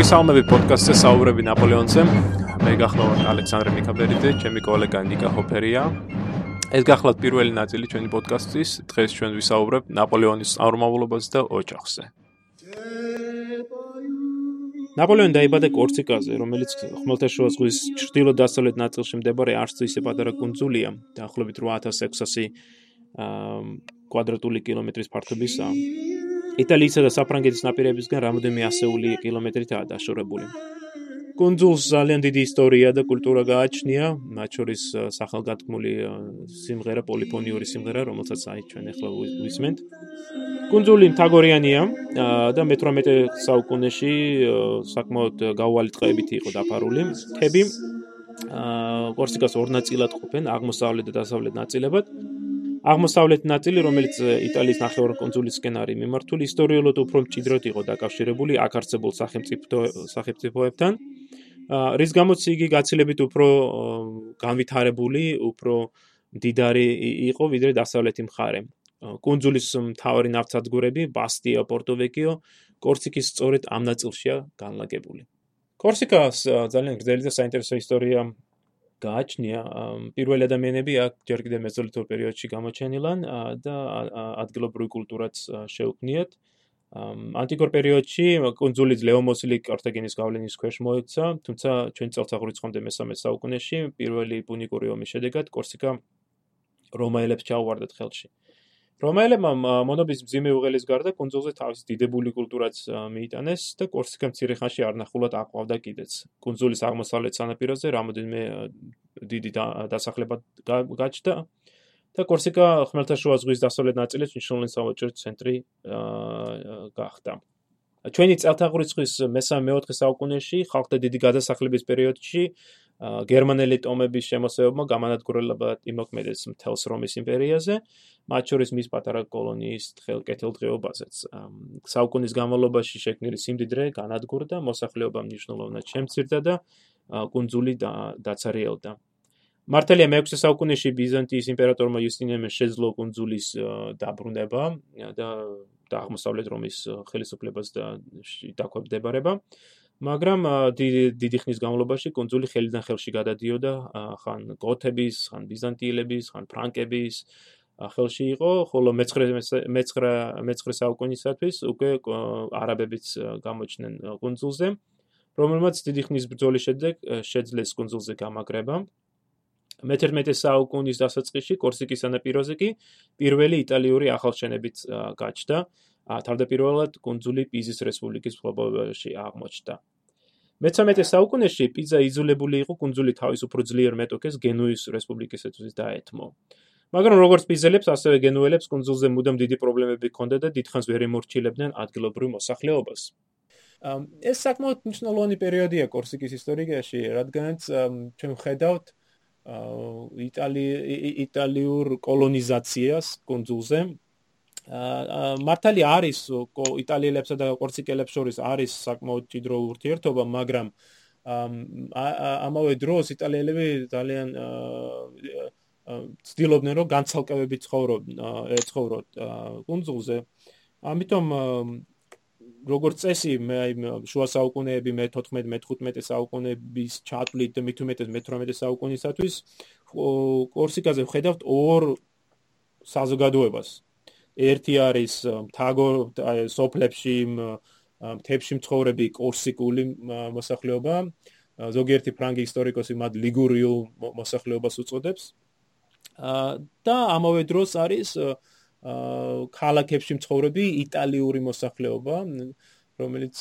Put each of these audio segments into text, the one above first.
მოგესალმებით პოდკასტზე საუბრები ნაპოლეონზე. მე გახლავართ ალექსანდრე მიქაბერიძე, ჩემი კოლეგა ნიკა ჰოფერია. ეს გახლავთ პირველი ნაწილი ჩვენი პოდკასტის. დღეს ჩვენ ვისაუბრებ ნაპოლეონის წარმომავლობაზე და ოჯახზე. ნაპოლეონი დაიბადა კორსიკაზე, რომელიც ხმელთაშუა ზღვის ჩრდილო-დასავლეთ ნაწილში მდებარე არც ისე პატარა კუნძულია, დაახლოებით 8600 კვადრატული კილომეტრის ფართობისაა. იტალიისა და საფრანგეთის ნაპირებისგან რამოდენიმე ასეული კილომეტრითაა დაშორებული. კონძულს ძალიან დიდი ისტორია და კულტურა გააჩნია, მათ შორის სახელგანთქმული სიმღერა, პოლიფონიური სიმღერა, რომელსაც აი ჩვენ ახლა ვისმენთ. კონძული მთაგორიანია და მე-18 საუკუნეში საკმაოდ გაუვალი ტყეებით იყო დაფარული. თები აა კორსიკას ორ ნაწილად ყოფენ, აღმოსავლეთ და დასავლეთ ნაწილებად. აღმოსავლეთ ნაწილი, რომელიც იტალიის ნახევარკუნძულისკენ არის მიმართული, ისტორიულად უფრო მჭიდროდ იყო დაკავშირებული აქ არსებულ სახელმწიფო სახელმწიფოებთან. რის გამოც იგი გაცილებით უფრო განვითარებული, უფრო დიდარი იყო ვიდრე დასავლეთი მხარე. კუნძულის მთავარი ნავთსადგურები, ბასტია, პორტოვეკიო, კორსიკის სწორედ ამ ნაწილშია განლაგებული. კორსიკას ძალიან გრძელი და საინტერესო ისტორია გააჩნია პირველი ადამიანები აქ ჯერ კიდევ მეზოლითურ პერიოდში გამოჩენილან და ადგილობრივი კულტურაც შეუქმნიათ. ანტიკურ პერიოდში კონძული ლეომოსილი კარტაგენის გავლენის ქვეშ მოექცა, თუმცა ჩვენ წელთაღრიცხვამდე მესამე საუკუნეში პირველი პუნიკური ომის შედეგად კორსიკა რომაელებს ჩაუვარდათ ხელში. რომაელებმა მონობის მძიმე უღელის გარდა კონძულზე თავის დიდებული კულტურაც მიიტანეს და კორსიკა მცირე ხანში არ ნახულად აყვავდა კიდეც. კონძულის აღმოსავლეთ სანაპიროზე რამოდენიმე დიდი დასახლება გაჩნდა და კორსიკა ხმელთაშუა ზღვის დასავლეთ ნაწილის მნიშვნელოვანი სავაჭრო ცენტრი გახდა. ჩვენი წელთაღრიცხვის მესამე-მეოთხე საუკუნეში ხალხთა დიდი გადასახლების პერიოდში გერმანელი ტომების შემოსევებმა გამანადგურებლად იმოქმედეს მთელს რომის იმპერიაზე, მათ შორის მის პატარა კოლონიის კეთილდღეობაზეც. საუკუნის განმავლობაში შექმნილი სიმდიდრე განადგურდა, მოსახლეობა მნიშვნელოვნად შემცირდა და კუნძული დაცარიელდა. მართალია მე-6 საუკუნეში ბიზანტიის იმპერატორმა იუსტინიემ შეძლო კუნძულის დაბრუნება და და აღმოსავლეთ რომის ხელისუფლებას და დაქვემდებარება. მაგრამ დიდი ხნის განმავლობაში კუნძული ხელიდან ხელში გადადიოდა ხან გოთების, ხან ბიზანტიელების, ხან ფრანკების ხელში იყო, ხოლო მე-9 მე-9 საუკუნისათვის უკვე არაბებიც გამოჩნდნენ კუნძულზე, რომელმაც დიდი ხნის ბრძოლის შედეგ შეძლეს კუნძულზე გამაგრება. მე-11 საუკუნის დასაწყისში კორსიკის სანაპიროზე კი პირველი იტალიური ახალშენებიც გაჩნდა. თავდაპირველად კუნძული პიზის რესპუბლიკის ფლობობაში აღმოჩნდა. მე-13 საუკუნეში პიზა იზოლებული იყო კუნძული თავის უფრო ძლიერ მეტოქეს გენუის რესპუბლიკისათვის დაეთმო. მაგრამ როგორც პიზელებს, ასევე გენუელებს კუნძულზე მუდამ დიდი პრობლემები ჰქონდა და დიდხანს ვერ ემორჩილებდნენ ადგილობრივ მოსახლეობას. ეს საკმაოდ მნიშვნელოვანი პერიოდია კორსიკის ისტორიაში, რადგანაც ჩვენ ხედავთ იტალი იტალიურ კოლონიზაციას კუნძულზე. აა მართალი არის იტალიელებსა და კორსიკელებს შორის არის საკმაოდ ჭიდრო ურთიერთობა, მაგრამ ამავე დროს იტალიელები ძალიან ცდილობდნენ რომ განცალკევებით ცხოვრობ ეცხოვროთ კუნძულზე. ამიტომ როგორც წესი მე შუა საუკუნეები მე-14 მე-15 საუკუნეების ჩათვლით და მithumetes მე-18 საუკუნისათვის კორსიკაზე ვხედავთ ორ საზოგადოებას. ერთი არის თაგო სოფლებში თებში მცხოვრები კორსიკული მოსახლეობა. ზოგიერთი ფრანგი ისტორიკოსი მათ ლიგურიულ მოსახლეობას უწოდებს. და ამავე დროს არის ქალაქებში მცხოვრები იტალიური მოსახლეობა, რომელიც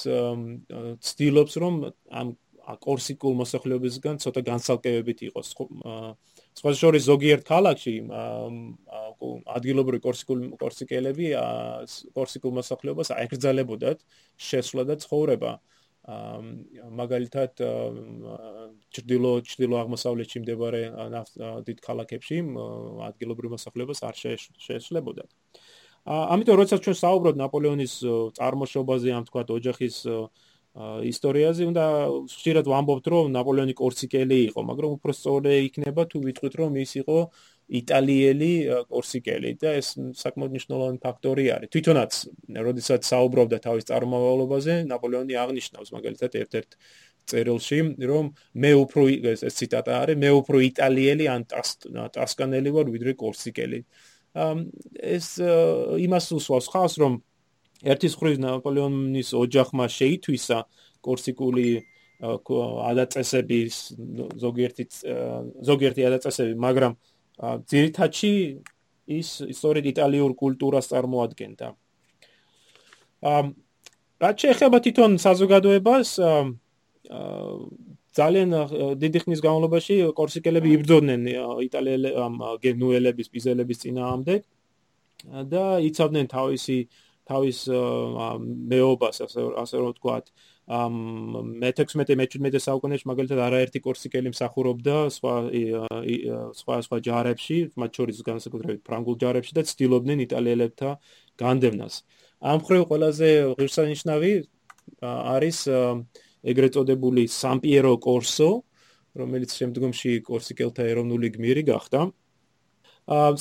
ცდილობს რომ ამ კორსიკულ მოსახლეობისგან ცოტა განსალკევებით იყოს. სხვა შორის ზოგიერთ ქალაქში ადგილობრივი კორსიკულ კორსიკელები კორსიკულ მოსახლეობას აეკრძალებოდათ შესვლა და ცხოვრება. მაგალითად ჭრდილო ჭრდილო აღმოსავლეთში მდებარე დიდ ქალაქებში ადგილობრივ მოსახლეობას არ შეესვლებოდათ. ამიტომ როდესაც ჩვენ საუბრობთ ნაპოლეონის წარმოშობაზე, ამ თქვა ოჯახის ისტორიაზე უნდა ხშირად ვამბობთ რომ ნაპოლეონი კორსიკელი იყო, მაგრამ უფრო სწორი იქნება თუ ვიტყვით რომ ის იყო იტალიელი კორსიკელი და ეს საკმაოდ მნიშვნელოვანი ფაქტორი არის. თვითონაც, როდესაც საუბრობდა თავის წარმომავლობაზე, ნაპოლეონი აღნიშნავს მაგალითად ერთ-ერთ წერილში, რომ მე უფრო ეს ციტატა არის, მე უფრო იტალიელი ან ტასკანელი ვარ ვიდრე კორსიკელი. ეს იმას უსვავს ხავს რომ ერთის ხრივ ნაპოლეონის ოჯახმა შეითვისა კორსიკული ადაწესების ზოგიერთი ზოგიერთი ადაწესები, მაგრამ ძირითადში ის სწორედ იტალიურ კულტურას წარმოადგენდა. ამ რაც შეეხება თვითონ საზოგადოებას ძალიან დიდი ხნის განმავლობაში კორსიკელები იბრძოდნენ იტალიელ ამ გენუელების პიზელების წინააღმდეგ და იცავდნენ თავისი თავის მეობას ასე ასე რომ ვთქვათ ამ მე-16 მე-17 საუკუნეში მაგალითად არაერთი კორსიკელი მსახურობდა სხვა სხვა სხვა ჯარებში, მათ შორის განსაკუთრებით ფრანგულ ჯარებში და ცდილობდნენ იტალიელებთან განდევნას. ამ ხრივ ყველაზე ღირსანიშნავი არის ეგრეთ წოდებული სამპიერო კორსო, რომელიც შემდგომში კორსიკელთა ეროვნული გმირი გახდა.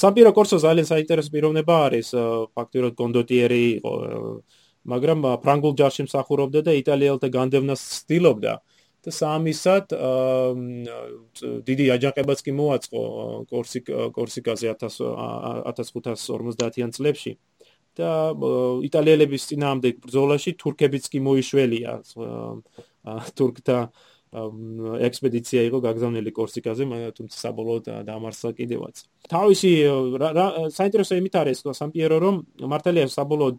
სამპიერო კორსო ძალიან საინტერესო პიროვნება არის, ფაქტობრივად კონდოტიერი იყო, მაგრამ ფრანგულ ჯარში მსახურობდა და იტალიელთა განდევნას ცდილობდა. და სამისად დიდი აჯანყებაც კი მოაწყო კორსიკ კორსიკაზე 1550-იან წლებში. და იტალიელების წინააღმდეგ ბრძოლაში თურქებიც კი მოიშველია. თურქთა ექსპედიცია იყო გაგზავნილი კორსიკაზე, თუმცა საბოლოოდ დაამარცხა კიდევაც. თავისი საინტერესო იმით არის, რომ სამპიერო რომ მართალია საბოლოოდ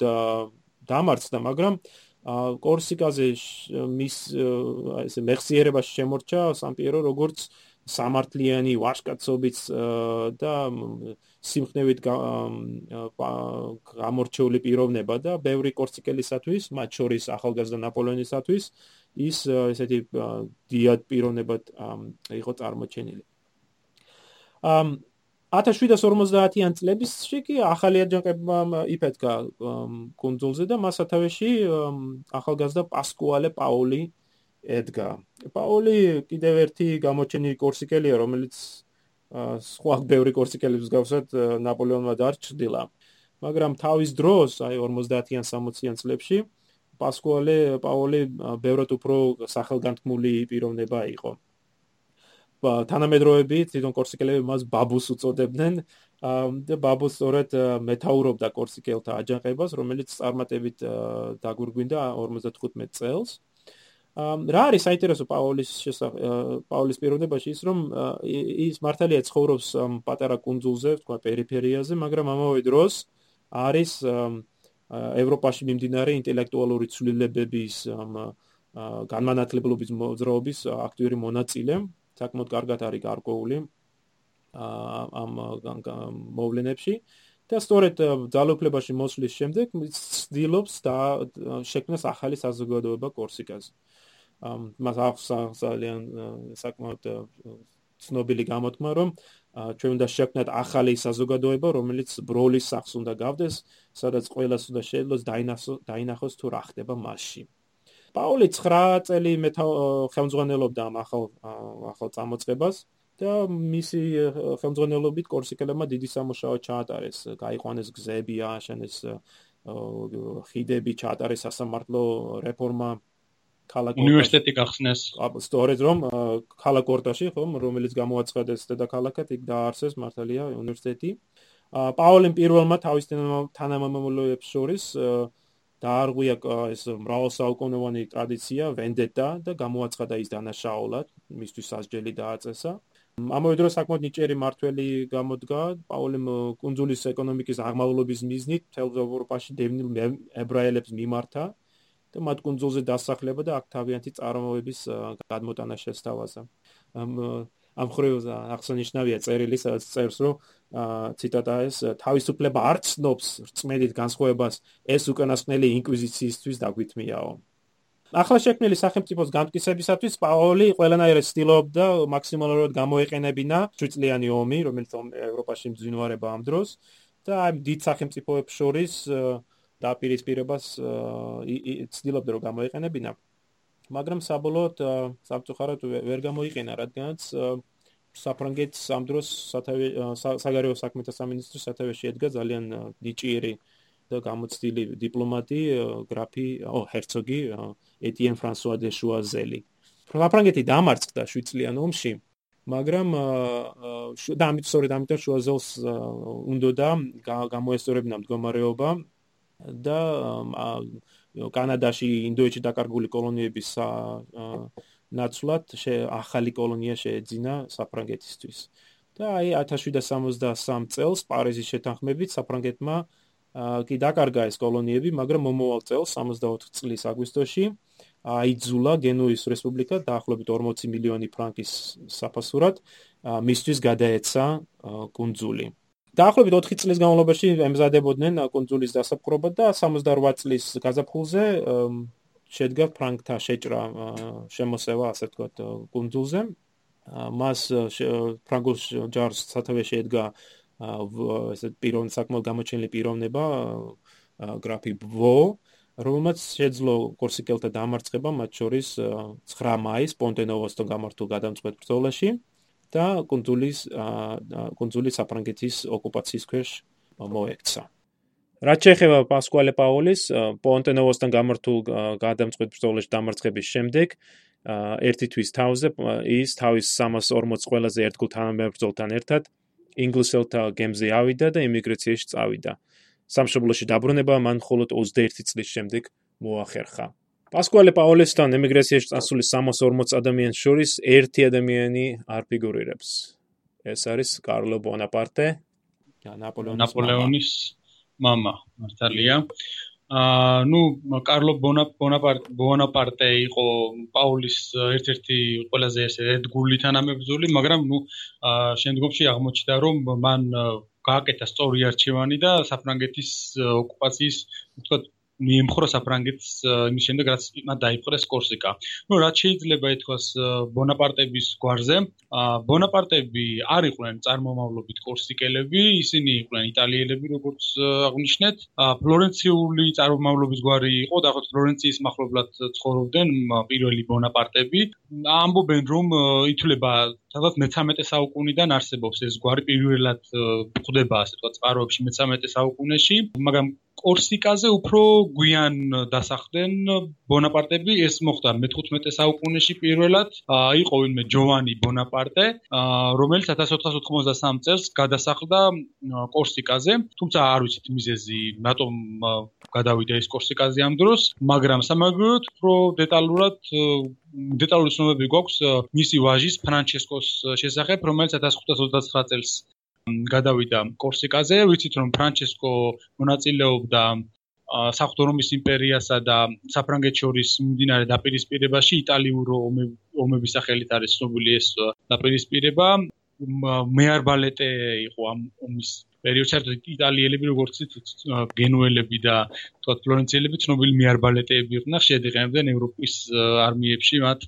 დაამარცხდა, მაგრამ კორსიკაზე მის ესე მეხსიერება შემორჩა სამპიერო როგორც სამართლიანი ვაშკაცობით და სიმხნევით გამორჩეული პიროვნება და ბევრი კორსიკელისათვის, მათ შორის ახალგაზრდა ნაპოლეონისათვის ის ესეთი დიად პიროვნებად იყო წარმოჩენილი. ამ 1750-იან წლებსში კი ახალი აჯანყება იფეთქა კონძულზე და მას სათავეში ახალგაზრდა პასკუალე პაული ედგა. პაული კიდევ ერთი გამოჩენილი კორსიკელია, რომელიც სხვა ბევრი კორსიკელების გავსად ნაპოლეონმა დარჩდილა. მაგრამ თავის დროს, აი 50-იან 60-იან წლებში პასკუალე პაული ბევრად უფრო სახელგანთქმული პიროვნება იყო. თანამედროვეები თვითონ კორსიკელები მას ბაბუს უწოდებდნენ და ბაბუს სწორედ მეტაურობდა კორსიკელთა აჯანყებას, რომელიც წარმატებით დაგურგვინდა 55 წელს. რა არის საინტერესო პაულის პაულის პიროვნებაში ის რომ ის მართალია ცხოვრობს პატარა კუნძულზე, თქვა პერიფერიაზე, მაგრამ ამავე დროს არის ევროპაში მიმდინარე ინტელექტუალური ცვლილებების განმანათლებლობის მოძრაობის აქტიური მონაწილე, საკმაოდ კარგად არის გარკვეული ამ მოვლენებში და სწორედ ძალოფლებაში მოსვლის შემდეგ ცდილობს და შექმნას ახალი საზოგადოება კორსიკაზე. მას აქვს ძალიან საკმაოდ ცნობილი გამოთქმა, რომ ჩვენ უნდა შექმნათ ახალი საზოგადოება, რომელიც ბროლის სახს უნდა გავდეს, სადაც ყველას უნდა შეძლოს დაინახოს თუ რა ხდება მასში. პაული 9 წელი ხელმძღვანელობდა ამ ახალ ახალ წამოწყებას და მისი ხელმძღვანელობით კორსიკელებმა დიდი სამუშაო ჩაატარეს, გაიყვანეს გზები, ააშენეს ხიდები, ჩაატარეს სასამართლო რეფორმა ქალაქ უნივერსიტეტი გახსნეს. სწორედ რომ ქალაქ ორტაში ხომ რომელიც გამოაცხადეს დედაქალაქად იქ დაარსეს მართალია უნივერსიტეტი. პაოლემ პირველმა თავის თანამამულოებს შორის დაარღვია ეს მრავალსაუკუნოვანი ტრადიცია ვენდეტა და გამოაცხადა ის დანაშაულად მისთვის სასჯელი დააწესა. ამავე დროს საკმაოდ ნიჭიერი მართველი გამოდგა პაოლემ კუნძულის ეკონომიკის აღმავლობის მიზნით თელ ევროპაში დევნილ ებრაელებს მიმართა. და მათ კონძულზე დასახლება და აქ თავიანთი წარმოების გადმოტანა შესთავაზა. ამ ამ ხრევზე აღსანიშნავია წერილი, სადაც წერს, რომ ციტატა ეს თავისუფლება არ ცნობს რწმენით განსხვავებას ეს უკანასკნელი ინკვიზიციისთვის დაგვითმიაო. ახლა შექმნილი სახელმწიფოს განმტკიცებისათვის პაოლი ყველანაირად ცდილობდა მაქსიმალურად გამოეყენებინა შვიდწლიანი ომი, რომელიც ევროპაში მძინვარება ამ დროს და აი დიდ სახელმწიფოებს შორის და პირისპირებას ცდილობდა რომ გამოიყენებინა მაგრამ საბოლოოდ საბჭოხარად ვერ გამოიყენა, რადგანაც საფრანგეთს ამ დროს სათავე საგარეო საქმეთა სამინისტროს სათავეში ედგა ძალიან ნიჭიერი და გამოცდილი დიპლომატი გრაფი ო ჰერცოგი ეტიენ ფრანსუა დე შუაზელი. საფრანგეთი დამარცხდა 7 წლიან ომში, მაგრამ და ამით სწორედ ამიტომ შუაზელს უნდოდა გამოესწორებინა მდგომარეობა და კანადაში ინდოეთში დაკარგული კოლონიების ნაცვლად ახალი კოლონია შეეძინა საფრანგეთისთვის. და აი 1763 წელს პარიზის შეთანხმებით საფრანგეთმა კი დაკარგა ეს კოლონიები, მაგრამ მომავალ წელს 64 წლის აგვისტოში აიძულა გენუის რესპუბლიკა დაახლოებით 40 მილიონი ფრანკის საფასურად მისთვის გადაეცა კუნძული. დაახლოებით 4 წლის განმავლობაში ემზადებოდნენ კუნძულის დასაპყრობა და 68 წლის გაზაფხულზე შედგა ფრანკთა შეჭრა შემოსევა ასე ვთქვათ კუნძულზე. მას ფრანგულ ჯარს სათავეში ედგა ესე პიროვნ საკმაოდ გამოჩენილი პიროვნება გრაფი ბვო რომელმაც შეძლო კორსიკელთა დამარცხება მათ შორის 9 მაისს პონტენოვოსთან გამართულ გადამწყვეტ ბრძოლაში და კუნძულის კუნძულის საფრანგეთის ოკუპაციის ქვეშ მოექცა რაც შეეხება პასკუალე პაოლის პონტენოვოსთან გამართულ გადამწყვეტ ბრძოლაში დამარცხების შემდეგ ერთი თვის თავზე ის თავის 340 ყველაზე ერთგულ თანამებრძოლთან ერთად ინგლისელთა გემზე ავიდა და იმიგრაციაში წავიდა. სამშობლოში დაბრუნება მან მხოლოდ 21 წლის შემდეგ მოახერხა. პასკუალე პაოლესთან იმიგრაციაში წასული 340 ადამიანის შორის ერთი ადამიანი არ ფიგურირებს. ეს არის კარლო ბონაპარტე, ნაპოლეონის ნაპოლეონის мама მართალია აა ნუ კარლო ბონაპარტე ბონაპარტე იყო პაულის ერთ-ერთი ყველაზე ესე ერთგული თანამებრძოლი მაგრამ ნუ შემდგომში აღმოჩნდა რომ მან გააკეთა სწორი არჩევანი და საფრანგეთის ოკუპაციის თქო მიემხრო საფრანგეთს იმის შემდეგ რაც მათ დაიპყრეს კორსიკა. ნუ რაც შეიძლება ითქვას ბონაპარტების გვარზე, ბონაპარტები არ იყვნენ წარმომავლობით კორსიკელები, ისინი იყვნენ იტალიელები, როგორც აღნიშნეთ. ფლორენციული წარმომავლობის გვარი იყო და ხო ფლორენციის მახლობლად ცხოვრობდნენ პირველი ბონაპარტები. ამბობენ რომ ითვლება სადაც მე-13 საუკუნიდან არსებობს ეს გვარი პირველად გვხვდება ასე თქვა წყაროებში მე-13 საუკუნეში, მაგრამ კორსიკაზე უფრო გვიან დასახდნენ ბონაპარტები. ეს მოხდა მე-15 საუკუნეში პირველად. იყო ვინმე ჯოვანი ბონაპარტე რომელიც 1483 წელს გადასახლდა კორსიკაზე. თუმცა არ ვიცით მიზეზი რატომ გადავიდა ეს კორსიკაზე ამ დროს მაგრამ სამაგიეროდ უფრო დეტალურად დეტალური ცნობები გვაქვს მისი ვაჟის ფრანჩესკოს შესახებ რომელიც 1529 წელს გადავიდა კორსიკაზე, ვიცით რომ ფრანჩესკო მონაწილეობდა საღვთო რომის იმპერიასა და საფრანგეთს შორის მიმდინარე დაპირისპირებაში იტალიურ ომების სახელით არის ცნობილი ეს დაპირისპირება. მეარბალეტე იყო ამ ომის პერიოდში საერთოდ იტალიელები როგორც გენუელები და თქვა ფლორენციელები ცნობილი მეარბალეტეები იყვნენ შედეგებდნენ ევროპის არმიებში მათ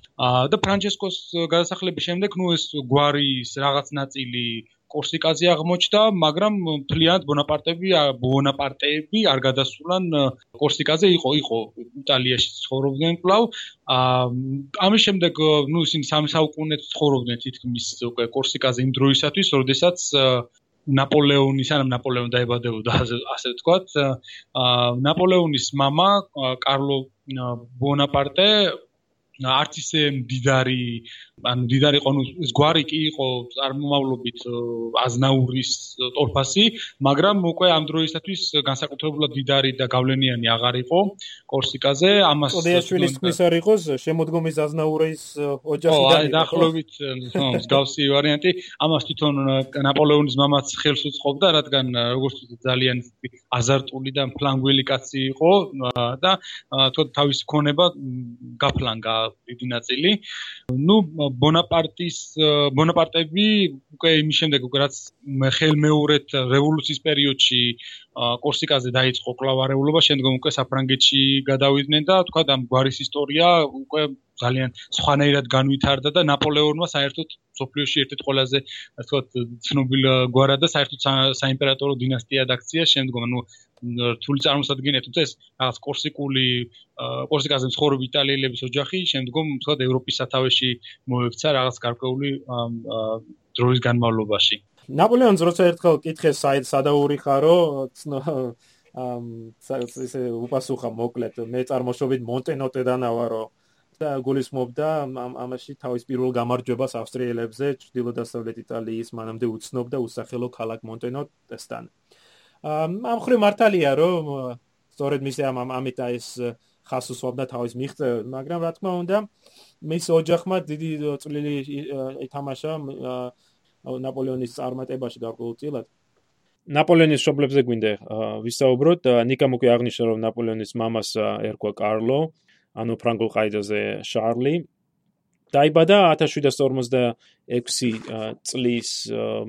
და ფრანჩესკოს გადასახლების შემდეგ ნუ ეს გვარის რაღაც ნაწილი კურსიკაზე აღმოჩნდა, მაგრამ მთლიანად ბონაპარტები ბონაპარტეები არ გადასულან კურსიკაზე იყო იყო იტალიაში ცხოვრობდნენ კვლავ ამის შემდეგ ну ისინი სამი საუკუნეც ცხოვრობდნენ თითქმის უკვე კურსიკაზე იმ დროისათვის, როდესაც ნაპოლეონის ან ნაპოლეონ დაიბადებოდა ასე ვთქვათ. ნაპოლეონის мама კარლო ბონაპარტე არც ისე მდიდარი ანუ მდიდარი იყო ნუ ეს გვარი კი იყო წარმომავლობით აზნაურის ტორფასი მაგრამ უკვე ამ დროისათვის განსაკუთრებულად მდიდარი და გავლენიანი აღარ იყო კორსიკაზე ამას ოდიაშვილის თქმის არ იყოს შემოდგომის აზნაურის ოჯახიდან აი დაახლოებით მსგავსი ვარიანტი ამას თვითონ ნაპოლეონის მამაც ხელს უწყობდა რადგან როგორც ძალიან აზარტული და ფლანგველი კაცი იყო და თქო თავის ქონება გაფლანგა დიდი ნაწილი. ნუ ბონაპარტის ბონაპარტები უკვე იმის შემდეგ უკვე რაც ხელმეორედ რევოლუციის პერიოდში კორსიკაზე დაიწყო კლავარეულობა, შემდგომ უკვე საფრანგეთში გადავიდნენ და თქვა ამ გვარის ისტორია უკვე ძალიან სხვანაირად განვითარდა და ნაპოლეონმა საერთოდ სოფლიოში ერთ-ერთ ყველაზე ასე ვთქვათ ცნობილ გვარად და საერთოდ საიმპერატორო დინასტია დაქცია შემდგომ ნუ რთული წარმოსადგენია თუმცა ეს რაღაც კორსიკული კორსიკაზე მცხოვრები იტალიელების ოჯახი შემდგომ თქვა ევროპის სათავეში მოექცა რაღაც გარკვეული დროის განმავლობაში ნაპოლეონს როცა ერთხელ კითხეს საით სადაური ხარო ამ ესე უპასუხა მოკლედ მე წარმოშობით მონტენოტედან ავარო და გულისხმობდა ამ ამაში თავის პირველ გამარჯვებას ავსტრიელებზე ჭრდილო-დასავლეთ იტალიის მანამდე უცნობ და უსახელო ქალაქ მონტენოტესთან. ამ მხრივ მართალია რომ სწორედ მისი ამ ამით ეს ხას უსვამდა თავის მიღწევებს, მაგრამ რა თქმა უნდა მის ოჯახმა დიდი წვლილი ითამაშა ნაპოლეონის წარმატებაში გარკვეულწილად. ნაპოლეონის შობლებზე გვინდა ვისაუბროთ. ნიკა მოკვი აღნიშნა რომ ნაპოლეონის მამას ერქვა კარლო, ანუ ფრანგულ ყაიდაზე შარლი. დაიბადა 1756 წლის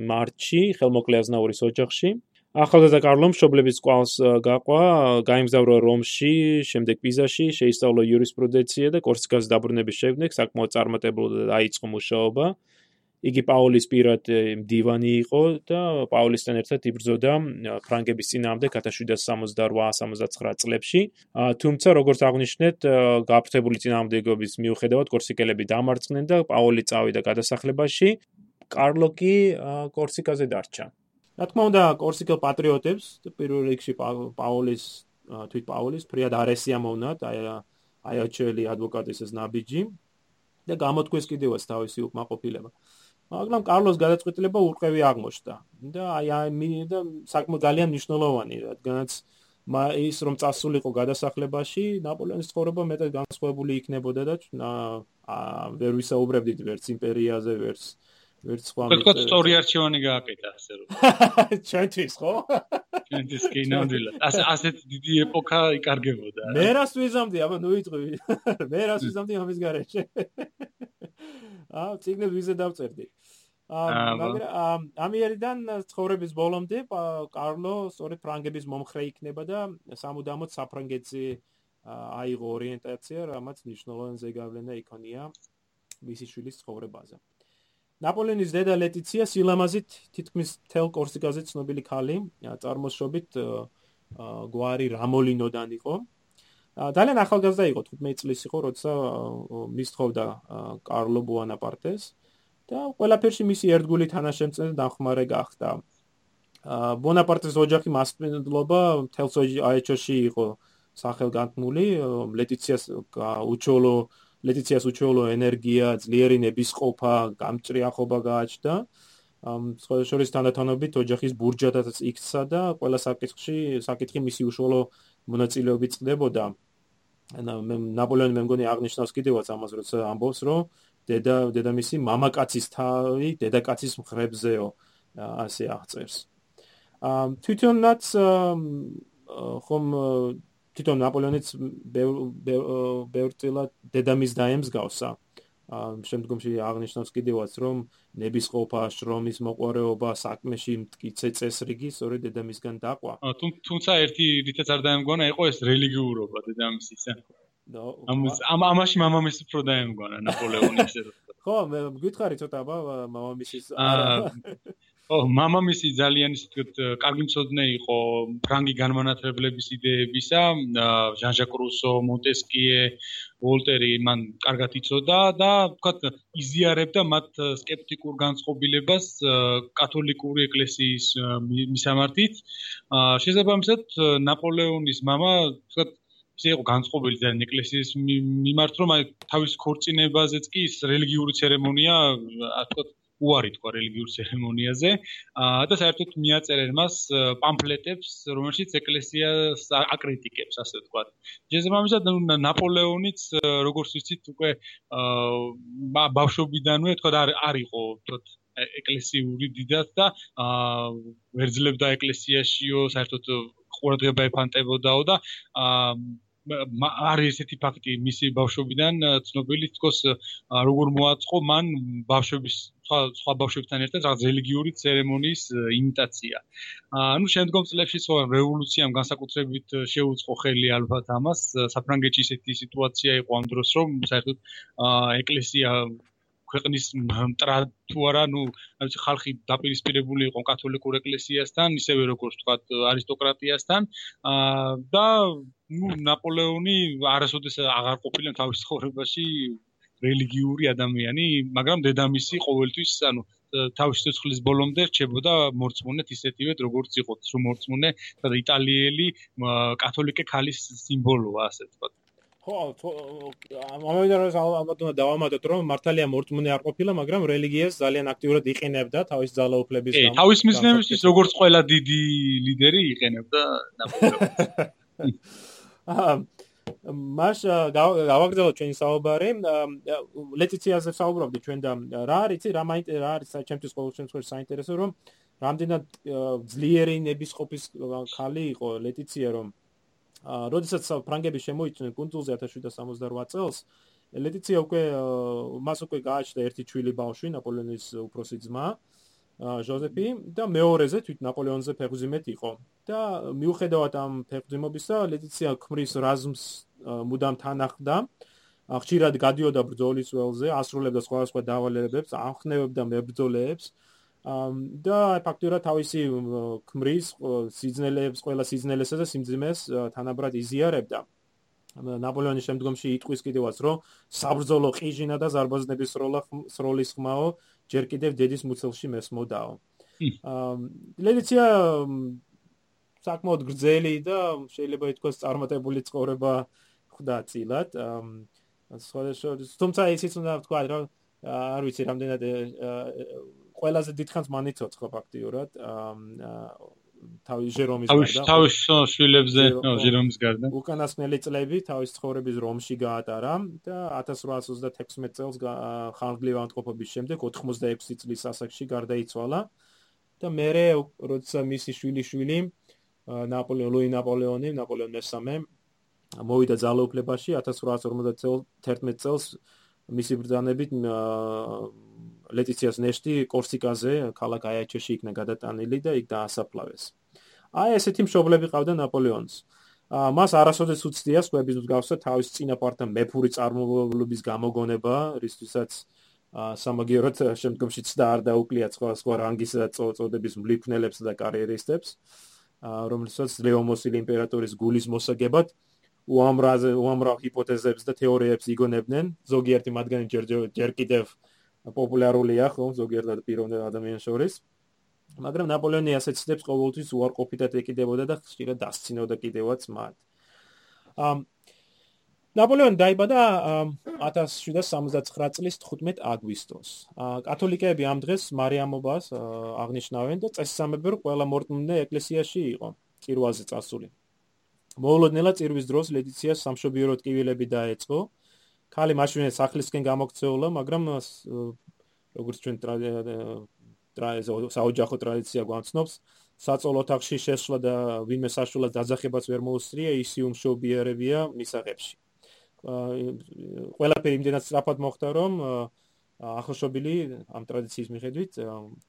მარტში ხელმოკლე აზნაურის ოჯახში. ახალგაზრდა კარლომ მშობლების კვალს გაყვა, გაემგზავრა რომში, შემდეგ პიზაში, შეისწავლა იურისპრუდენცია და კორსიკაზე დაბრუნების შემდეგ საკმაოდ წარმატებულად დაიწყო მუშაობა. იგი პაულის პირად დივანი იყო და პაულისთან ერთად იბრძოდა ფრანგების წინააღმდეგ 1768-69 წლებში. თუმცა როგორც აღნიშნეთ, გაფრთხებული წინააღმდეგობის მიუხედავად კორსიკელები დამარცხდნენ და პაული წავიდა გადასახლებაში. კარლო კი კორსიკაზე დარჩა. რა თქმა უნდა, კორსიკელ პატრიოტებს პირველ რიგში პაულის თვით პაულის ფრიად არესია მოვნათ, აი აი აჩელი ადვოკატის ეს ნაბიჯი და გამოთქვეს კიდევაც თავისი უკმაყოფილება. მაგრამ კარლოს გადაწყვეტილება ურყევი აღმოჩნდა და აი აი და საკმაოდ ძალიან მნიშვნელოვანი რადგანაც ის რომ წასულიყო გადასახლებაში ნაპოლეონის ცხოვრება მეტად განსხვავებული იქნებოდა და ვერ ვისაუბრებდით ვერც იმპერიაზე ვერც ვერც სხვა მე თქო სწორი არჩევანი გააკეთა ასე რომ. ჩვენთვის ხო? ჩვენთვის კი ნამდვილად. ასე ასეთ დიდი ეპოქა იკარგებოდა. მე რას ვიზამდი აბა ნუ იტყვი მე რას ვიზამდი ამის გარეშე? აა ციგნებს ვიზე დავწერდი. მაგრამ ამიერიდან ცხოვრების ბოლომდე კარლო სწორედ ფრანგების მომხრე იქნება და სამუდამოდ საფრანგეთზე აიღო ორიენტაცია, რამაც ნიშნულოვან ზეგავლენა იქონია მისი შვილის ცხოვრებაზე. ნაპოლეონის დედა ლეტიცია სილამაზით თითქმის თელ კორსიკაზე ცნობილი ქალი, წარმოშობით გვარი რამოლინოდან იყო. ძალიან ახალგაზრდა იყო, 15 წლის იყო, როცა მისთხოვდა კარლო ბუანაპარტეს. და ყველაფერში მისი ერთგული თანაშემწე დახმარე გახდა. აა ბონაპარტეს ოჯახი მასპინძლობა თელს აეჩოში იყო სახელგანთმული, ლეტიციას უჩოლო ლეტიციას უჩოლო ენერგია, ძლიერი ნებისყოფა, გამჭრიახობა გააჩნდა. ამ შორის თანათანობით ოჯახის ბურჯადაც იქცა და ყველა საკითხში საკითხი მისი უშუალო მონაწილეობით წდებოდა. ნაპოლეონი მე მგონი აღნიშნავს კიდევაც ამას როცა ამბობს რომ დედა დედამისი მამაკაცის თავი დედაკაცის მხრებზეო ასე აღწერს. აა თვითონაც ხომ თვითონ ნაპოლეონიც ბევრწილად დედამის დაემსგავსა. შემდგომში აღნიშნავს კიდევაც, რომ ნებისყოფა, შრომის მოყარეობა, საკმეში მткиცე წესრიგი სწორედ დედამისგან დაყვა. თუმცა ერთი რითაც არ დაემგონა, იყო ეს რელიგიურობა დედამისისა. ამ ამაში მამამის უფრო დაემგონა ნაპოლეონის. ხო, მე გითხარი ცოტა აბა მამამისის არა. მამამისი ძალიან ისეთ კარგი მწოდნე იყო ფრანგი განმანათლებლების იდეებისა, ჟანჟაკ რუსო, მონტესკიე, ვოლტერი მან კარგად იცოდა და თქვათ იზიარებდა მათ скеპტიკურ განწყობილებას კათოლიკური ეკლესიის მისამართით. შესაბამისად ნაპოლეონის мама თქვათ ის იყო განწყობილი ძალიან ეკლესიის მიმართ, რომ აი თავის ქორწინებაზეც კი ის რელიგიური ცერემონია, თქვათ უარი თქვა რელიგიურ ცერემონიაზე. და საერთოდ მიაწერენ მას პამფლეტებს რომელშიც ეკლესია აკრიტიკებს ასე თქვა შესაბამისად ნაპოლეონიც როგორც ვიცით უკვე ბავშვობიდანვე თქვა არ არისო თქვა ეკლესიური დიდად და ვერძლებდა ეკლესიაშიო საერთოდ ყურადღება ეფანტებოდაო და არის ესეთი ფაქტი მისი ბავშვობიდან ცნობილი თქოს როგორ მოაწყო მან ბავშვების სხვა სხვა ბავშვებთან ერთად რაღაც რელიგიური ცერემონიის იმიტაცია. ანუ შემდგომ წლებში სხვა რევოლუციამ განსაკუთრებით შეუწყო ხელი ალბათ ამას საფრანგეთში ესეთი სიტუაცია იყო ამ დროს რომ საერთოდ ეკლესია ქვეყნის მტრად თუ არა, ნუ ვიცი, ხალხი დაპირისპირებული იყო კათოლიკურ ეკლესიასთან, ისევე როგორც თქვა არისტოკრატიასთან. აა და ნუ ნაპოლეონი არასოდეს აღარ ყოფილა თავის ცხოვრებაში რელიგიური ადამიანი, მაგრამ დედამისი ყოველთვის, ანუ თავის სიცოცხლის ბოლომდე რჩებოდა მორწმუნე ისეთივე როგორც იყო, რომ მორწმუნე და იტალიელი კათოლიკე ქალის სიმბოლოა, ასე ვთქვათ. ხო, ამავდროულად ალბათ უნდა დავამატოთ, რომ მართალია მორწმუნე არ ყოფილა, მაგრამ რელიგიას ძალიან აქტიურად იყენებდა თავის ძალაუფლების გამო. კი, თავის მიზნებისთვის როგორც ყველა დიდი ლიდერი იყენებდა ნაპოლეონი. მას გავაგზავნოთ ჩვენი საუბარი. ლეტიციაზე საუბრობდი ჩვენ და რა არის რა რა არის საერთოდ ყოველ შემთხვევაში საინტერესო რომ რამდენად ძლიერი ნებისყოფის ხალი იყო ლეტიცია რომ როდესაც ფრანგები შემოიწნენ კუნძულზე 1768 წელს ლეტიცია უკვე მას უკვე გააჩნდა ერთი ჩვილი ბავშვი ნაპოლეონის უფროსი ძმა ჟოზეფი და მეორეზე თვით ნაპოლეონზე ფეხბურთიმეთ იყო. და მიუხედავად ამ ფეხბურთიმობისა ლეტიცია ქმრის რაზმს მუდამ თანახდა ხშირად გადიოდა ბრძოლის ველზე ასრულებდა სხვადასხვა დავალებებს ახნევებდა მებრძოლებს და ფაქტურად თავისი ქმრის სიძნელეებს ყველა სიძნელესა და სიმძიმეს თანაბრად იზიარებდა. ნაპოლეონის შემდგომში იტყვის კიდევაც რომ საბრძოლო ყიჟინა და ზარბაზნების სროლის ხმაო ჯერ კიდევ დედის მუცელში მესმოდაო. აა ლედიცია საკმაოდ გრძელი და შეიძლება ითქვას წარმატებული ცხოვრება ხვდა წილად. სხვადასხვა თუმცა ისიც უნდა ვთქვა რომ არ ვიცი რამდენად ყველაზე დიდხანს მანიცოცხლო ფაქტიურად. აა თავის ჟერომის გარდა თავის შვილებზე ჟერომის გარდა უკანასკნელი წლები თავის ცხოვრების რომში გაატარა და 1836 წელს ხანგრძლივი ავადმყოფობის შემდეგ 86 წლის ასაკში გარდაიცვალა და მერე როცა მისი შვილი შვილი ნაპოლეონ ლუი ნაპოლეონი ნაპოლეონ მესამე მოვიდა ძალაუფლებაში 1851 წელს მისი ბრძანებით ლეტიციას ნეშტი კორსიკაზე, ქალაქ აიაჩოში იქნა გადატანილი და იქ დაასაფლავეს. აი ესეთი მშობლები ყავდა ნაპოლეონს. მას არასოდეს უცდია სხვების მსგავსად თავის წინაპართან მეფური წარმომავლობის გამოგონება, რისთვისაც სამაგიეროდ შემდგომში ცდა არ დაუკლია სხვა სხვა რანგისა და წოდების მლიფნელებს და კარიერისტებს, რომელსაც ლეომოსილი იმპერატორის გულის მოსაგებად უამრავ უამრავ ჰიპოთეზებს და თეორიებს იგონებდნენ, ზოგიერთი მათგანი ჯერ ჯერ კიდევ პოპულარულია ხო ზოგიერთ პიროვნებად ადამიანს შორის მაგრამ ნაპოლეონი ასე ცდებს ყოველთვის უარყოფითად ეკიდებოდა და ხშირად დასცინოდა კიდევაც მათ ამ ნაპოლეონი დაიბადა 1779 წლის 15 აგვისტოს. კათოლიკეები ამ დღეს მარიამობას აღნიშნავენ და წესსამებერ ყველა მორწმუნე ეკლესიაში იყო წირვაზე წასული. მოულოდნელად წირვის დროს ლედიციას სამშობიარო ტკივილები დაეწყო. ქალი მაშინე სახლისკენ გამოქცეულა, მაგრამ როგორც ჩვენ საოჯახო ტრადიცია გვამცნობს, საწოლ ოთახში შესვლა და ვინმე საშუალად დაძახებას ვერ მოუსწრია, ისი უმშობიარებია მისაღებში. ყველაფერი იმდენად სწრაფად მოხდა, რომ ახალშობილი ამ ტრადიციის მიხედვით,